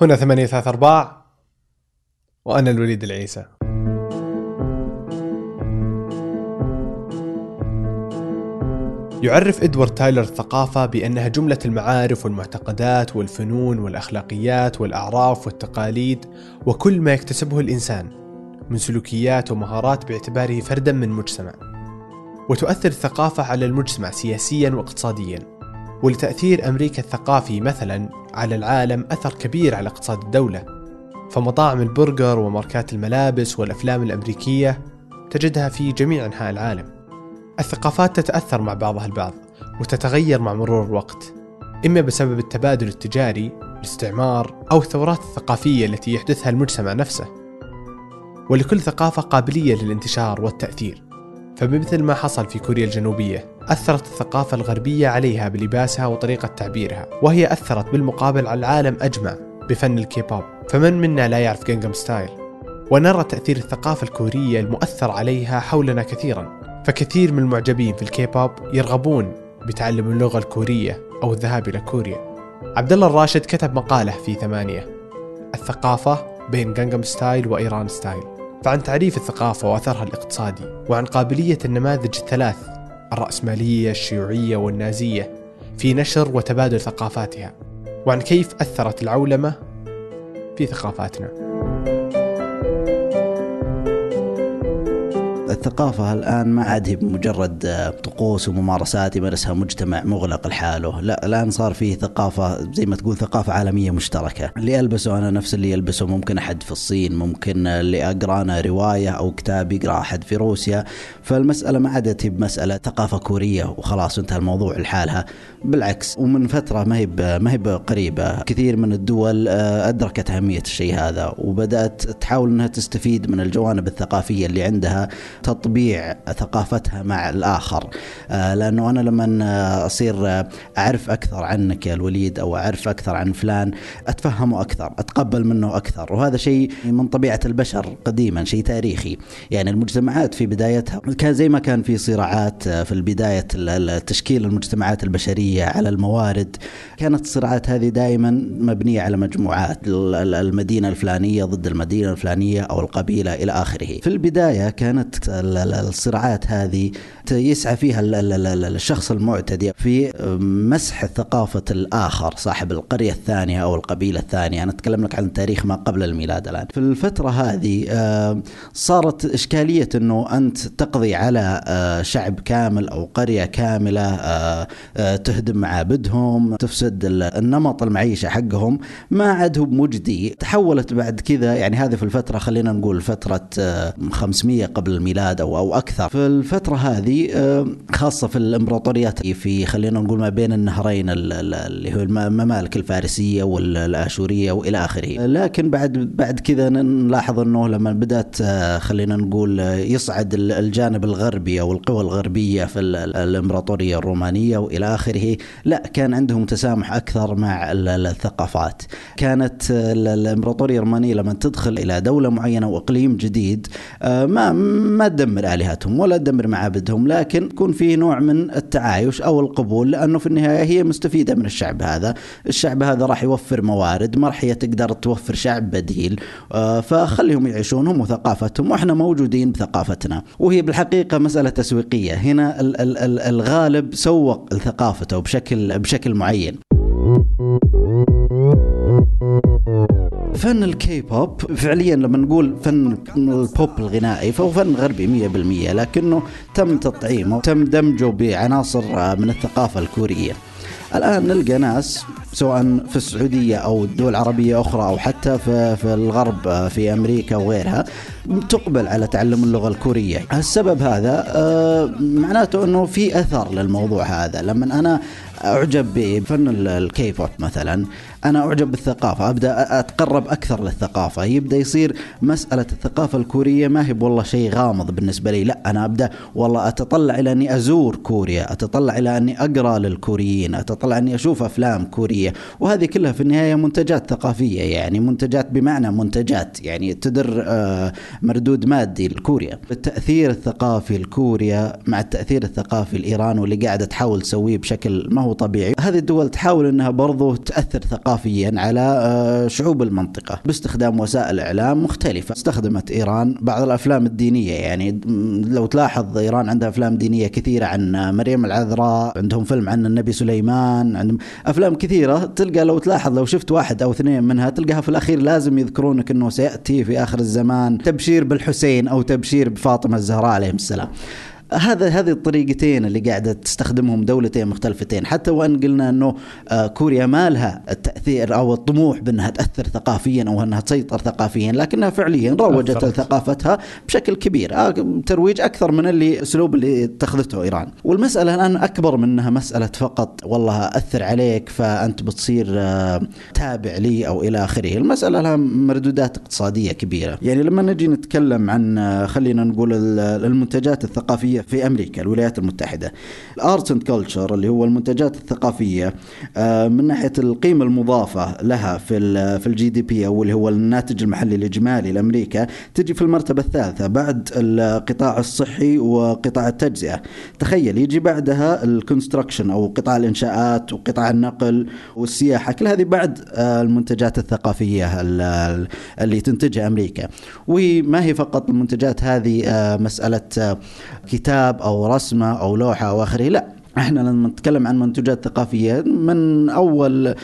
هنا ثمانية ثلاثة أرباع وأنا الوليد العيسى. يعرف إدوارد تايلر الثقافة بأنها جملة المعارف والمعتقدات والفنون والأخلاقيات والأعراف والتقاليد وكل ما يكتسبه الإنسان من سلوكيات ومهارات باعتباره فردا من مجتمع وتؤثر الثقافة على المجتمع سياسيا واقتصاديا. ولتأثير أمريكا الثقافي مثلا على العالم أثر كبير على اقتصاد الدولة. فمطاعم البرجر وماركات الملابس والأفلام الأمريكية تجدها في جميع أنحاء العالم. الثقافات تتأثر مع بعضها البعض وتتغير مع مرور الوقت إما بسبب التبادل التجاري الاستعمار أو الثورات الثقافية التي يحدثها المجتمع نفسه. ولكل ثقافة قابلية للانتشار والتأثير. فبمثل ما حصل في كوريا الجنوبية أثرت الثقافة الغربية عليها بلباسها وطريقة تعبيرها وهي أثرت بالمقابل على العالم أجمع بفن الكيبوب. فمن منا لا يعرف Gangnam Style؟ ونرى تأثير الثقافة الكورية المؤثر عليها حولنا كثيرا. فكثير من المعجبين في الكيبوب يرغبون بتعلم اللغة الكورية أو الذهاب إلى كوريا. عبد الله الراشد كتب مقالة في ثمانية الثقافة بين Gangnam Style وإيران style. فعن تعريف الثقافة وأثرها الاقتصادي وعن قابلية النماذج الثلاث الرأسمالية الشيوعية والنازية في نشر وتبادل ثقافاتها. وعن كيف أثرت العولمة في ثقافاتنا. الثقافة الآن ما عاد هي مجرد آه، طقوس وممارسات يمارسها مجتمع مغلق لحاله. لا الآن صار فيه ثقافة زي ما تقول ثقافة عالمية مشتركة. اللي ألبسه أنا نفس اللي يلبسه. ممكن أحد في الصين ممكن اللي أقرأ أنا رواية أو كتاب يقرأ أحد في روسيا. فالمسألة ما عادت هي بمسألة ثقافة كورية وخلاص انتهى الموضوع لحالها. بالعكس ومن فترة ما هي ما هي قريبة كثير من الدول آه، أدركت أهمية الشيء هذا. وبدأت تحاول أنها تستفيد من الجوانب الثقافية اللي عندها. تطبيع ثقافتها مع الآخر. آه، لأنه أنا لما آه، أصير آه، أعرف أكثر عنك يا الوليد أو أعرف أكثر عن فلان أتفهمه أكثر أتقبل منه أكثر. وهذا شيء من طبيعة البشر قديما شيء تاريخي. يعني المجتمعات في بدايتها كان زي ما كان في صراعات في البداية تشكيل المجتمعات البشرية على الموارد. كانت الصراعات هذه دائما مبنية على مجموعات المدينة الفلانية ضد المدينة الفلانية أو القبيلة إلى آخره. في البداية كانت الصراعات هذه يسعى فيها الشخص المعتدي في مسح ثقافة الآخر صاحب القرية الثانية أو القبيلة الثانية. أنا أتكلم لك عن تاريخ ما قبل الميلاد الآن. في الفترة هذه آه، صارت إشكالية أنه أنت تقضي على آه، شعب كامل أو قرية كاملة آه، تهدم معابدهم تفسد النمط المعيشة حقهم. ما عاد هو مجدي تحولت بعد كذا. يعني هذه في الفترة خلينا نقول فترة 500 قبل الميلاد أو أو أكثر. في الفترة هذه آه، خاصة في الإمبراطوريات في خلينا نقول ما بين النهرين اللي هو الممالك الفارسية والآشورية وإلى آخره. لكن بعد بعد كذا نلاحظ أنه لما بدأت آه، خلينا نقول آه، يصعد الجانب الغربي أو القوى الغربية في الإمبراطورية الرومانية وإلى آخره لا كان عندهم تسامح أكثر مع الثقافات. كانت الإمبراطورية الرومانية لما تدخل إلى دولة معينة وإقليم جديد ما ما تدمر آلهتهم ولا تدمر معابدهم لكن يكون في نوع من التعايش أو القبول لأنه في النهاية هي مستفيدة من الشعب هذا، الشعب هذا راح يوفر موارد، ما راح تقدر توفر شعب بديل، آه، فخليهم يعيشون هم وثقافتهم وإحنا موجودين بثقافتنا، وهي بالحقيقة مسألة تسويقية، هنا الغالب سوق ثقافته بشكل بشكل معين. فن الكي بوب فعليا لما نقول فن البوب الغنائي فهو فن غربي 100% لكنه تم تطعيمه تم دمجه بعناصر من الثقافة الكورية. الآن نلقى ناس سواء في السعودية أو دول عربية أخرى أو حتى في, في الغرب في أمريكا وغيرها تقبل على تعلم اللغة الكورية. السبب هذا آه، معناته أنه في أثر للموضوع هذا. لما أنا أعجب بفن الكيبوب مثلا أنا أعجب بالثقافة أبدأ أتقرب أكثر للثقافة. يبدأ يصير مسألة الثقافة الكورية ما هي والله شيء غامض بالنسبة لي لا أنا أبدأ والله أتطلع إلى أني أزور كوريا أتطلع إلى أني أقرأ للكوريين أتطلع أني أشوف أفلام كورية. وهذه كلها في النهاية منتجات ثقافية يعني منتجات بمعنى منتجات يعني تدر آه، مردود مادي لكوريا. التأثير الثقافي لكوريا مع التأثير الثقافي لإيران واللي قاعدة تحاول تسويه بشكل ما هو طبيعي. هذه الدول تحاول أنها برضو تأثر ثقافيا على آه، شعوب المنطقة. باستخدام وسائل إعلام مختلفة. استخدمت إيران بعض الأفلام الدينية. يعني لو تلاحظ إيران عندها أفلام دينية كثيرة عن مريم العذراء. عندهم فيلم عن النبي سليمان. عندهم أفلام كثيرة. تلقى لو تلاحظ لو شفت واحد أو اثنين منها تلقاها في الأخير لازم يذكرونك أنه سيأتي في آخر الزمان تبشير بالحسين أو تبشير بفاطمة الزهراء عليهم السلام. هذا هذه الطريقتين اللي قاعدة تستخدمهم دولتين مختلفتين. حتى وإن قلنا إنه آه، كوريا ما لها التأثير أو الطموح بأنها تأثر ثقافيا أو أنها تسيطر ثقافيا لكنها فعليا روجت ثقافتها بشكل كبير. آه، ترويج أكثر من اللي أسلوب اللي اتخذته إيران. والمسألة الآن أكبر من أنها مسألة فقط والله أثر عليك فأنت بتصير آه، تابع لي أو إلى آخره. المسألة لها مردودات اقتصادية كبيرة. يعني لما نجي نتكلم عن خلينا نقول المنتجات الثقافية في أمريكا الولايات المتحدة. ال art and culture اللي هو المنتجات الثقافية آه، من ناحية القيمة المضافة لها في في ال GDP أو اللي هو الناتج المحلي الإجمالي لأمريكا تجي في المرتبة الثالثة بعد القطاع الصحي وقطاع التجزئة. تخيل يجي بعدها ال construction أو قطاع الإنشاءات وقطاع النقل والسياحة كل هذه بعد آه، المنتجات الثقافية اللي تنتجها أمريكا. وما هي فقط المنتجات هذه آه، مسألة كتاب أو رسمة أو لوحة أو آخره لا. إحنا لما نتكلم عن منتجات ثقافية من أول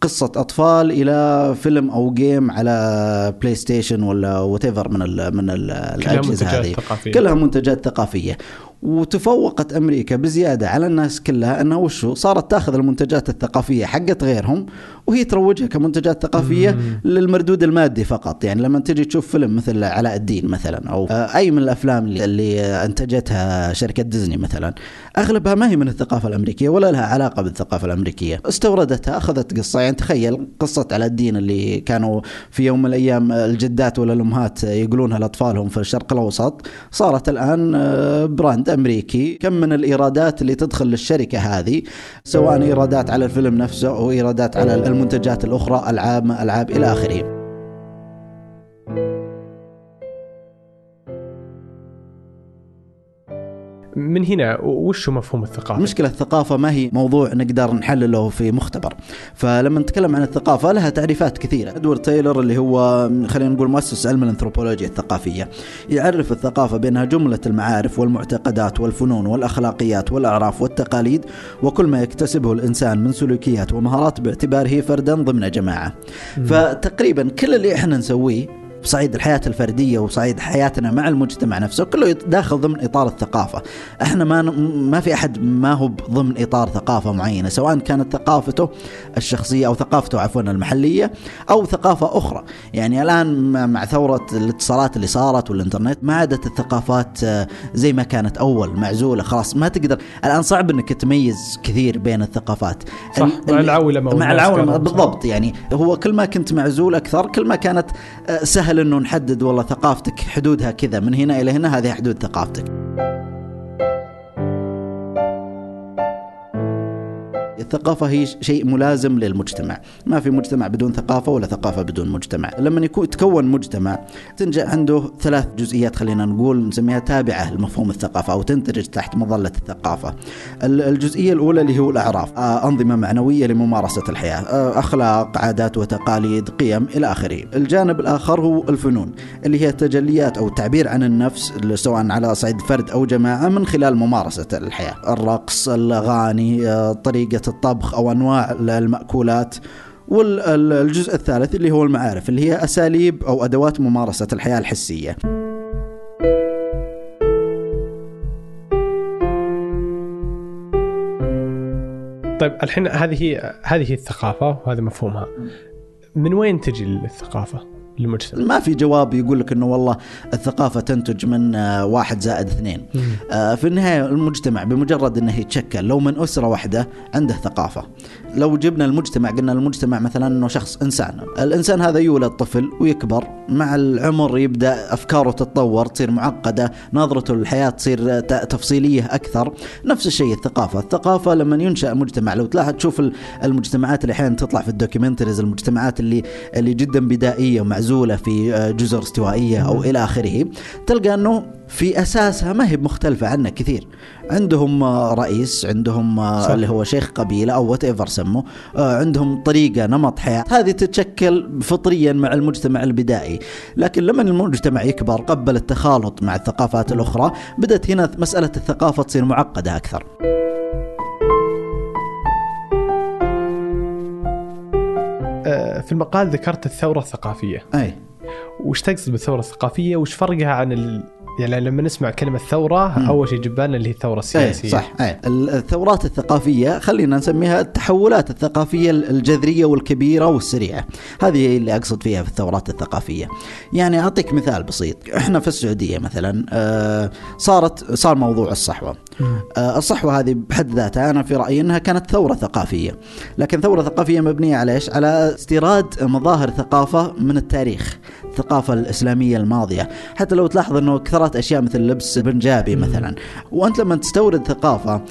قصة أطفال إلى فيلم أو game على PlayStation ولا واحد من ال من ال الأجهزة هذه. كلها منتجات ثقافية. وتفوقت أمريكا بزيادة على الناس كلها أنها وشو صارت تأخذ المنتجات الثقافية حقت غيرهم وهي تروجها كمنتجات ثقافية. للمردود المادي فقط يعني لما تجي تشوف فيلم مثل علاء الدين مثلا أو أي من الأفلام اللي أنتجتها شركة ديزني مثلا أغلبها ما هي من الثقافة الأمريكية ولا لها علاقة بالثقافة الأمريكية. استوردتها أخذت قصة. يعني تخيل قصة علاء الدين اللي كانوا في يوم من الأيام الجدات ولا الأمهات يقولونها لأطفالهم في الشرق الأوسط. صارت الآن آه، brand أمريكي. كم من الإيرادات اللي تدخل للشركة هذه سواء إيرادات على الفيلم نفسه أو إيرادات على المنتجات الأخرى ألعاب ألعاب إلى آخره. من هنا وش مفهوم الثقافة؟ مشكله الثقافة ما هي موضوع نقدر نحلله في مختبر، فلما نتكلم عن الثقافة لها تعريفات كثيرة، إدوارد تايلر اللي هو خلينا نقول مؤسس علم الأنثروبولوجيا الثقافية، يعرف الثقافة بانها جملة المعارف والمعتقدات والفنون والأخلاقيات والأعراف والتقاليد وكل ما يكتسبه الإنسان من سلوكيات ومهارات باعتباره فردا ضمن جماعة. فتقريبا كل اللي إحنا نسويه بصعيد الحياة الفردية وصعيد حياتنا مع المجتمع نفسه كله داخل ضمن إطار الثقافة. إحنا ما ما في أحد ما هو ضمن إطار ثقافة معينة سواء كانت ثقافته الشخصية أو ثقافته عفوا المحلية أو ثقافة أخرى. يعني الآن مع ثورة الاتصالات اللي صارت والإنترنت ما عادت الثقافات آه، زي ما كانت أول معزولة خلاص ما تقدر. الآن صعب أنك تميز كثير بين الثقافات. صح مع العولمة مع العولمة بالضبط. يعني هو كل ما كنت معزول أكثر كل ما كانت آه، سهل سهل إنه نحدد والله ثقافتك حدودها كذا من هنا إلى هنا هذه حدود ثقافتك. الثقافة هي شيء ملازم للمجتمع. ما في مجتمع بدون ثقافة ولا ثقافة بدون مجتمع. لما يكون يتكون مجتمع تنجح عنده ثلاث جزئيات خلينا نقول نسميها تابعة لمفهوم الثقافة أو تندرج تحت مظلة الثقافة. الجزئية الأولى اللي هو الأعراف آه، أنظمة معنوية لممارسة الحياة آه، أخلاق عادات وتقاليد قيم إلى آخره. الجانب الآخر هو الفنون اللي هي التجليات أو التعبير عن النفس سواء على صعيد فرد أو جماعة من خلال ممارسة الحياة. الرقص الأغاني آه، طريقة الطبخ أو أنواع المأكولات والجزء الثالث اللي هو المعارف اللي هي أساليب أو أدوات ممارسة الحياة الحسية. طيب الحين هذه هذه الثقافة وهذا مفهومها. من وين تجي الثقافة؟ للمجتمع. ما في جواب يقول لك إنه والله الثقافة تنتج من آه، واحد زائد اثنين. آه في النهاية المجتمع بمجرد إنه يتشكل لو من أسرة واحدة عنده ثقافة. لو جبنا المجتمع قلنا المجتمع مثلا إنه شخص إنسان. الإنسان هذا يولد طفل ويكبر مع العمر يبدأ أفكاره تتطور تصير معقدة نظرته للحياة تصير تفصيلية أكثر. نفس الشيء الثقافة. الثقافة لما ينشأ مجتمع لو تلاحظ تشوف المجتمعات اللي أحيانا تطلع في الدوكيومنتريز المجتمعات اللي اللي جدا بدائية ومعزولة معزوله في آه، جزر استوائية أو إلى آخره تلقى أنه في أساسها ما هي مختلفة عنا كثير. عندهم آه، رئيس عندهم آه، صح. اللي هو شيخ قبيلة أو وات ايفر سموه عندهم طريقة نمط حياة. هذه تتشكل فطريا مع المجتمع البدائي. لكن لما المجتمع يكبر قبل التخالط مع الثقافات الأخرى بدأت هنا مسألة الثقافة تصير معقدة أكثر. في المقال ذكرت الثورة الثقافية. أي. وش تقصد بالثورة الثقافية؟ وش فرقها عن ال... يعني لما نسمع كلمة ثورة مم. أول شيء يجي بالنا اللي هي الثورة إيه السياسية. صح إيه. الثورات الثقافية خلينا نسميها التحولات الثقافية الجذرية والكبيرة والسريعة. هذه اللي أقصد فيها في الثورات الثقافية. يعني أعطيك مثال بسيط. إحنا في السعودية مثلا آه، صارت صار موضوع الصحوة. مم. آه، الصحوة هذه بحد ذاتها أنا في رأيي إنها كانت ثورة ثقافية. لكن ثورة ثقافية مبنية على إيش؟ على استيراد مظاهر ثقافة من التاريخ. الثقافة الإسلامية الماضية. حتى لو تلاحظ إنه كثرت أشياء مثل لبس بنجابي مثلا. وأنت لما تستورد ثقافة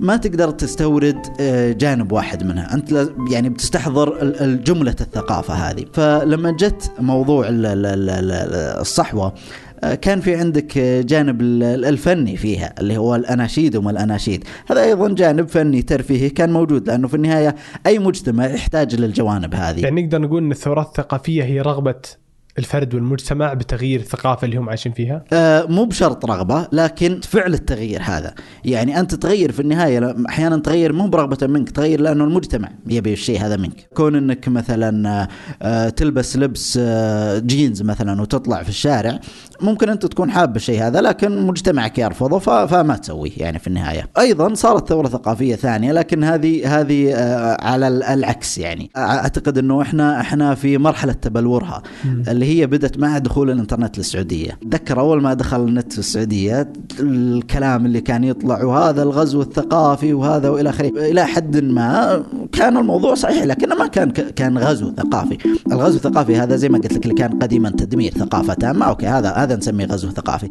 ما تقدر تستورد آه، جانب واحد منها. أنت يعني بتستحضر ال- الجمله الثقافة هذه. فلما جت موضوع ال- ال- ال- ال- الصحوة آه، كان في عندك آه، جانب ال- الفني فيها اللي هو الأناشيد وما الأناشيد. هذا أيضا جانب فني ترفيهي كان موجود لأنه في النهاية أي مجتمع يحتاج للجوانب هذه. يعني نقدر نقول أن الثورات الثقافية هي رغبة الفرد والمجتمع بتغيير الثقافة اللي هم عايشين فيها؟ آه، مو بشرط رغبة لكن فعل التغيير هذا. يعني أنت تغير في النهاية أحيانا تغير مو برغبة منك تغير لأنه المجتمع يبي الشيء هذا منك. كون أنك مثلا آه، آه، تلبس لبس آه، جينز مثلا وتطلع في الشارع ممكن أنت تكون حاب الشيء هذا لكن مجتمعك يرفضه فما تسويه يعني في النهاية. أيضا صارت ثورة ثقافية ثانية لكن هذه هذه آه، على ال- العكس يعني. أعتقد أنه إحنا إحنا في مرحلة تبلورها. اللي هي بدت مع دخول الإنترنت للسعودية، تذكر أول ما دخل النت في السعودية الكلام اللي كان يطلع وهذا الغزو الثقافي وهذا وإلى آخره، إلى حد ما كان الموضوع صحيح لكنه ما كان كان غزو ثقافي، الغزو الثقافي هذا زي ما قلت لك اللي كان قديما تدمير ثقافه تامه، أوكي هذا هذا نسميه غزو ثقافي.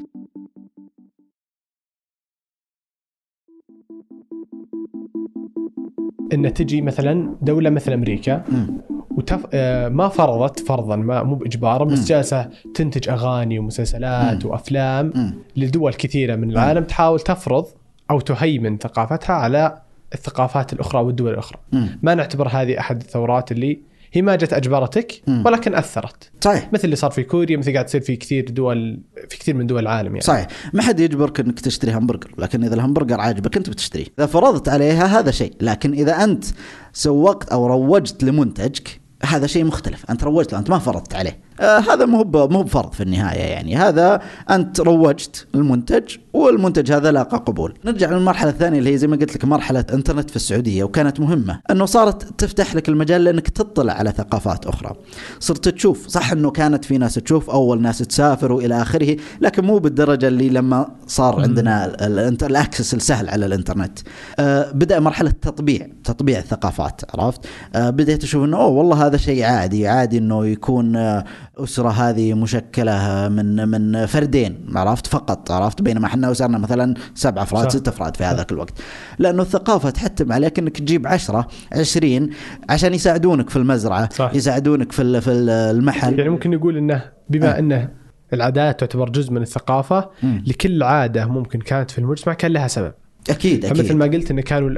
أن تجي مثلا دولة مثل أمريكا مم. وتف... آه، ما فرضت فرضا ما مو باجبارا بس. جالسة تنتج أغاني ومسلسلات. وأفلام. لدول كثيرة من العالم تحاول تفرض أو تهيمن ثقافتها على الثقافات الأخرى والدول الأخرى. ما نعتبر هذه أحد الثورات اللي هي ما جت أجبرتك. ولكن أثرت صحيح مثل اللي صار في كوريا مثل قاعد تصير في كثير دول في كثير من دول العالم يعني. صحيح ما حد يجبرك إنك تشتري همبرجر لكن إذا الهمبرجر عاجبك أنت بتشتريه إذا فرضت عليها هذا شيء لكن إذا أنت سوقت أو روجت لمنتجك هذا شيء مختلف. أنت روجت له أنت ما فرضت عليه. آه هذا مو مو بفرض في النهاية يعني. هذا أنت روجت المنتج والمنتج هذا لاقى قبول. نرجع للمرحلة الثانية اللي هي زي ما قلت لك مرحلة انترنت في السعودية وكانت مهمة أنه صارت تفتح لك المجال لأنك تطلع على ثقافات أخرى. صرت تشوف صح أنه كانت في ناس تشوف أول ناس تسافر وإلى آخره لكن مو بالدرجة اللي لما صار عندنا ال- ال- الأكسس السهل على الإنترنت. آه بدأ مرحلة تطبيع تطبيع الثقافات عرفت؟ آه بديت أشوف إنه أوه والله هذا شيء عادي عادي إنه يكون آه أسرة هذه مشكلة من من فردين عرفت فقط عرفت بينما إحنا اسرنا مثلا سبع أفراد. ست أفراد في هذاك الوقت لأنه الثقافة تحتم عليك إنك تجيب عشرة عشرين عشان يساعدونك في المزرعة صح. يساعدونك في في ال- المحل يعني ممكن نقول إنه بما آه. إنه العادات تعتبر جزء من الثقافة مم. لكل عادة ممكن كانت في المجتمع كان لها سبب. أكيد فمثل أكيد ما قلت انه كانوا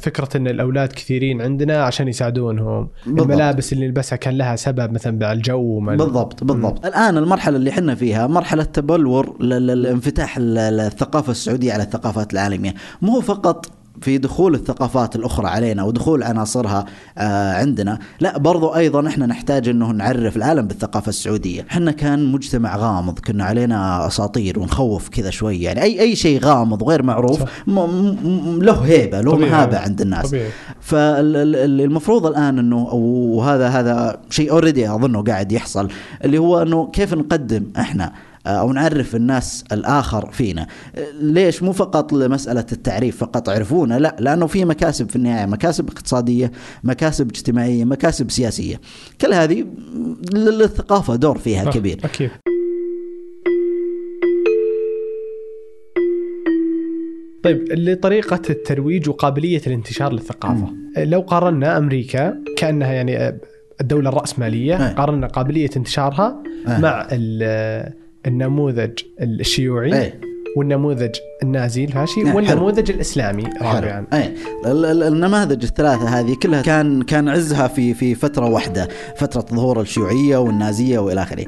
فكرة إن الأولاد كثيرين عندنا عشان يساعدونهم. بالضبط. الملابس اللي نلبسها كان لها سبب مثلا مع الجو بالضبط بالضبط. الآن المرحلة اللي إحنا فيها مرحلة تبلور للانفتاح الثقافة السعودية على الثقافات العالمية. مو فقط في دخول الثقافات الأخرى علينا ودخول عناصرها آه عندنا لا برضو أيضا إحنا نحتاج إنه نعرف العالم بالثقافة السعودية إحنا كان مجتمع غامض كنا علينا أساطير ونخوف كذا شوي يعني أي أي شيء غامض وغير معروف. م م له هيبة له طبيعي. مهابة عند الناس طبيعي فالمفروض الآن إنه وهذا هذا شيء اوريدي أظنه قاعد يحصل اللي هو إنه كيف نقدم إحنا أو نعرف الناس الآخر فينا. ليش؟ مو فقط لمسألة التعريف فقط عرفونا لا لأنه في مكاسب في النهاية مكاسب اقتصادية مكاسب اجتماعية مكاسب سياسية. كل هذه للثقافة دور فيها صح، كبير. أكيد. طيب لطريقة الترويج وقابلية الانتشار للثقافة. لو قارنا أمريكا كأنها يعني الدولة الرأسمالية أي. قارنا قابلية انتشارها أي. مع النموذج الشيوعي إيه. والنموذج النازي الفاشي حلو. والنموذج الإسلامي رابعا. اي ال- ال- النماذج الثلاثة هذه كلها كان كان عزها في في فترة واحدة فترة ظهور الشيوعية والنازية وإلى آخره.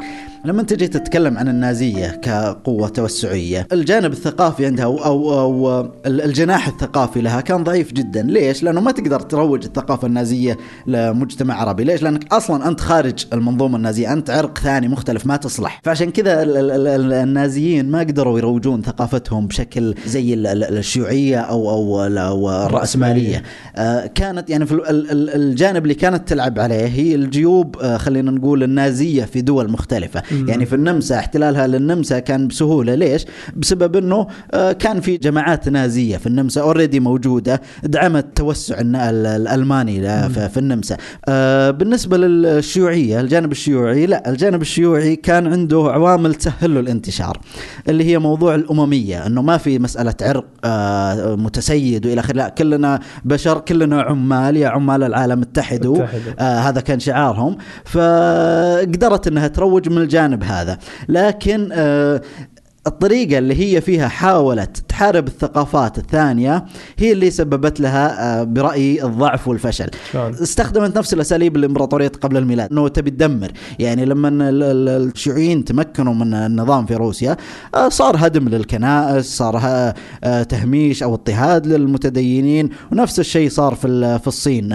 لما انت جيت تتكلم عن النازية كقوة توسعية الجانب الثقافي عندها أو أو, أو ال- الجناح الثقافي لها كان ضعيف جدا. ليش؟ لأنه ما تقدر تروج الثقافة النازية لمجتمع عربي. ليش؟ لأنك أصلا أنت خارج المنظومة النازية أنت عرق ثاني مختلف ما تصلح. فعشان كذا ال- ال- ال- النازيين ما قدروا يروجون ثقافتهم بشكل زي ال- ال- الشيوعية أو أو أو الرأسمالية. آه، كانت يعني في ال- ال- ال- الجانب اللي كانت تلعب عليه هي الجيوب آه، خلينا نقول النازية في دول مختلفة. يعني في النمسا احتلالها للنمسا كان بسهولة. ليش؟ بسبب إنه آه، كان في جماعات نازية في النمسا اوريدي موجودة دعمت توسع الألماني في النمسا. آه، بالنسبة للشيوعية الجانب الشيوعي لا الجانب الشيوعي كان عنده عوامل تسهل له الانتشار اللي هي موضوع الأممية إنه ما في مسألة عرق آه، متسيد وإلى آخره. لا كلنا بشر كلنا عمال يا عمال العالم اتحدوا. آه هذا كان شعارهم. فقدرت إنها تروج من الجانب هذا. لكن آه الطريقة اللي هي فيها حاولت تحارب الثقافات الثانية هي اللي سببت لها آه، برأيي الضعف والفشل. شلون؟ استخدمت نفس الأساليب الامبراطوريه قبل الميلاد. إنه تبي تدمر. يعني لما ال- ال- الشيوعيين تمكنوا من النظام في روسيا آه، صار هدم للكنائس صار آه، تهميش أو اضطهاد للمتدينين. ونفس الشيء صار في في الصين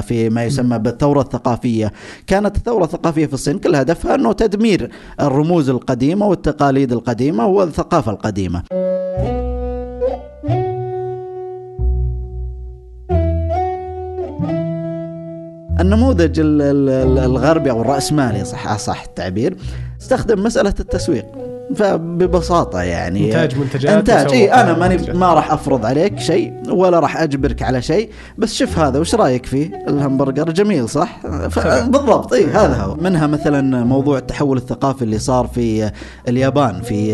في ما يسمى بالثورة الثقافية. كانت الثورة الثقافية في الصين كل هدفها إنه تدمير الرموز القديمة والتقاليد القديمة والثقافة القديمة. النموذج ال- ال- ال- الغربي أو الرأسمالي صح صح التعبير استخدم مسألة التسويق. فببساطة يعني. إنتاج منتجات إنتاج. إي أنا ماني. ما راح أفرض عليك شيء ولا راح أجبرك على شيء بس شوف هذا وش رأيك فيه؟ الهمبرجر جميل صح؟ بالضبط. إي هذا هو. منها مثلا موضوع التحول الثقافي اللي صار في اليابان في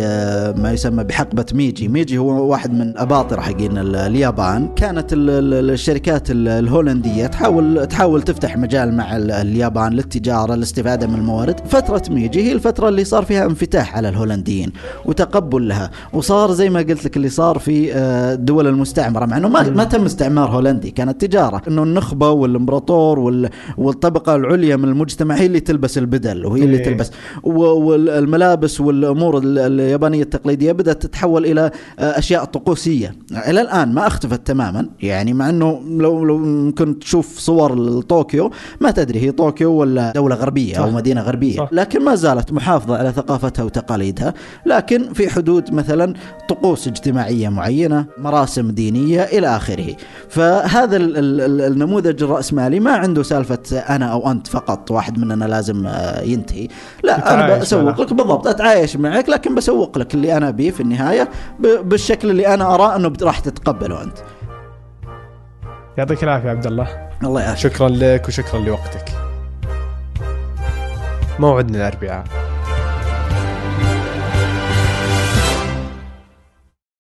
ما يسمى بحقبة ميجي. ميجي هو واحد من أباطرة حقين ال- اليابان. كانت ال- ال- الشركات ال- الهولندية تحاول تحاول تفتح مجال مع ال- اليابان للتجارة الاستفاده من الموارد. فترة ميجي هي الفترة اللي صار فيها انفتاح على الهولنديين وتقبل لها. وصار زي ما قلت لك اللي صار في آه، الدول المستعمرة. مع إنه ما, ما تم استعمار هولندي كانت تجارة. إنه النخبة والإمبراطور وال- والطبقة العليا من المجتمع هي اللي تلبس البدل وهي اللي إيه. تلبس. والملابس والأمور ال- اليابانية التقليدية بدأت تتحول إلى آه، أشياء طقوسية. إلى الآن ما أختفت تماما. يعني مع إنه لو لو ممكن تشوف صور طوكيو ما تدري هي طوكيو ولا دولة غربية أو صح. مدينة غربية. صح. لكن ما زالت محافظة على ثقافتها وتقاليدها. لكن في حدود مثلا طقوس اجتماعية معينة مراسم دينية إلى آخره. فهذا ال- ال- ال- النموذج الرأسمالي ما عنده سالفة أنا أو أنت فقط واحد مننا لازم آه، ينتهي. لا أنا يتعايش بسوق. لك بالضبط أتعايش معك لكن بسوق لك اللي أنا بيه في النهاية ب- بالشكل اللي أنا أراه أنه بت- راح تتقبله أنت. يعطيك العافية عبد الله. الله يعافيك. شكرا لك وشكرا لوقتك. موعدنا الأربعاء.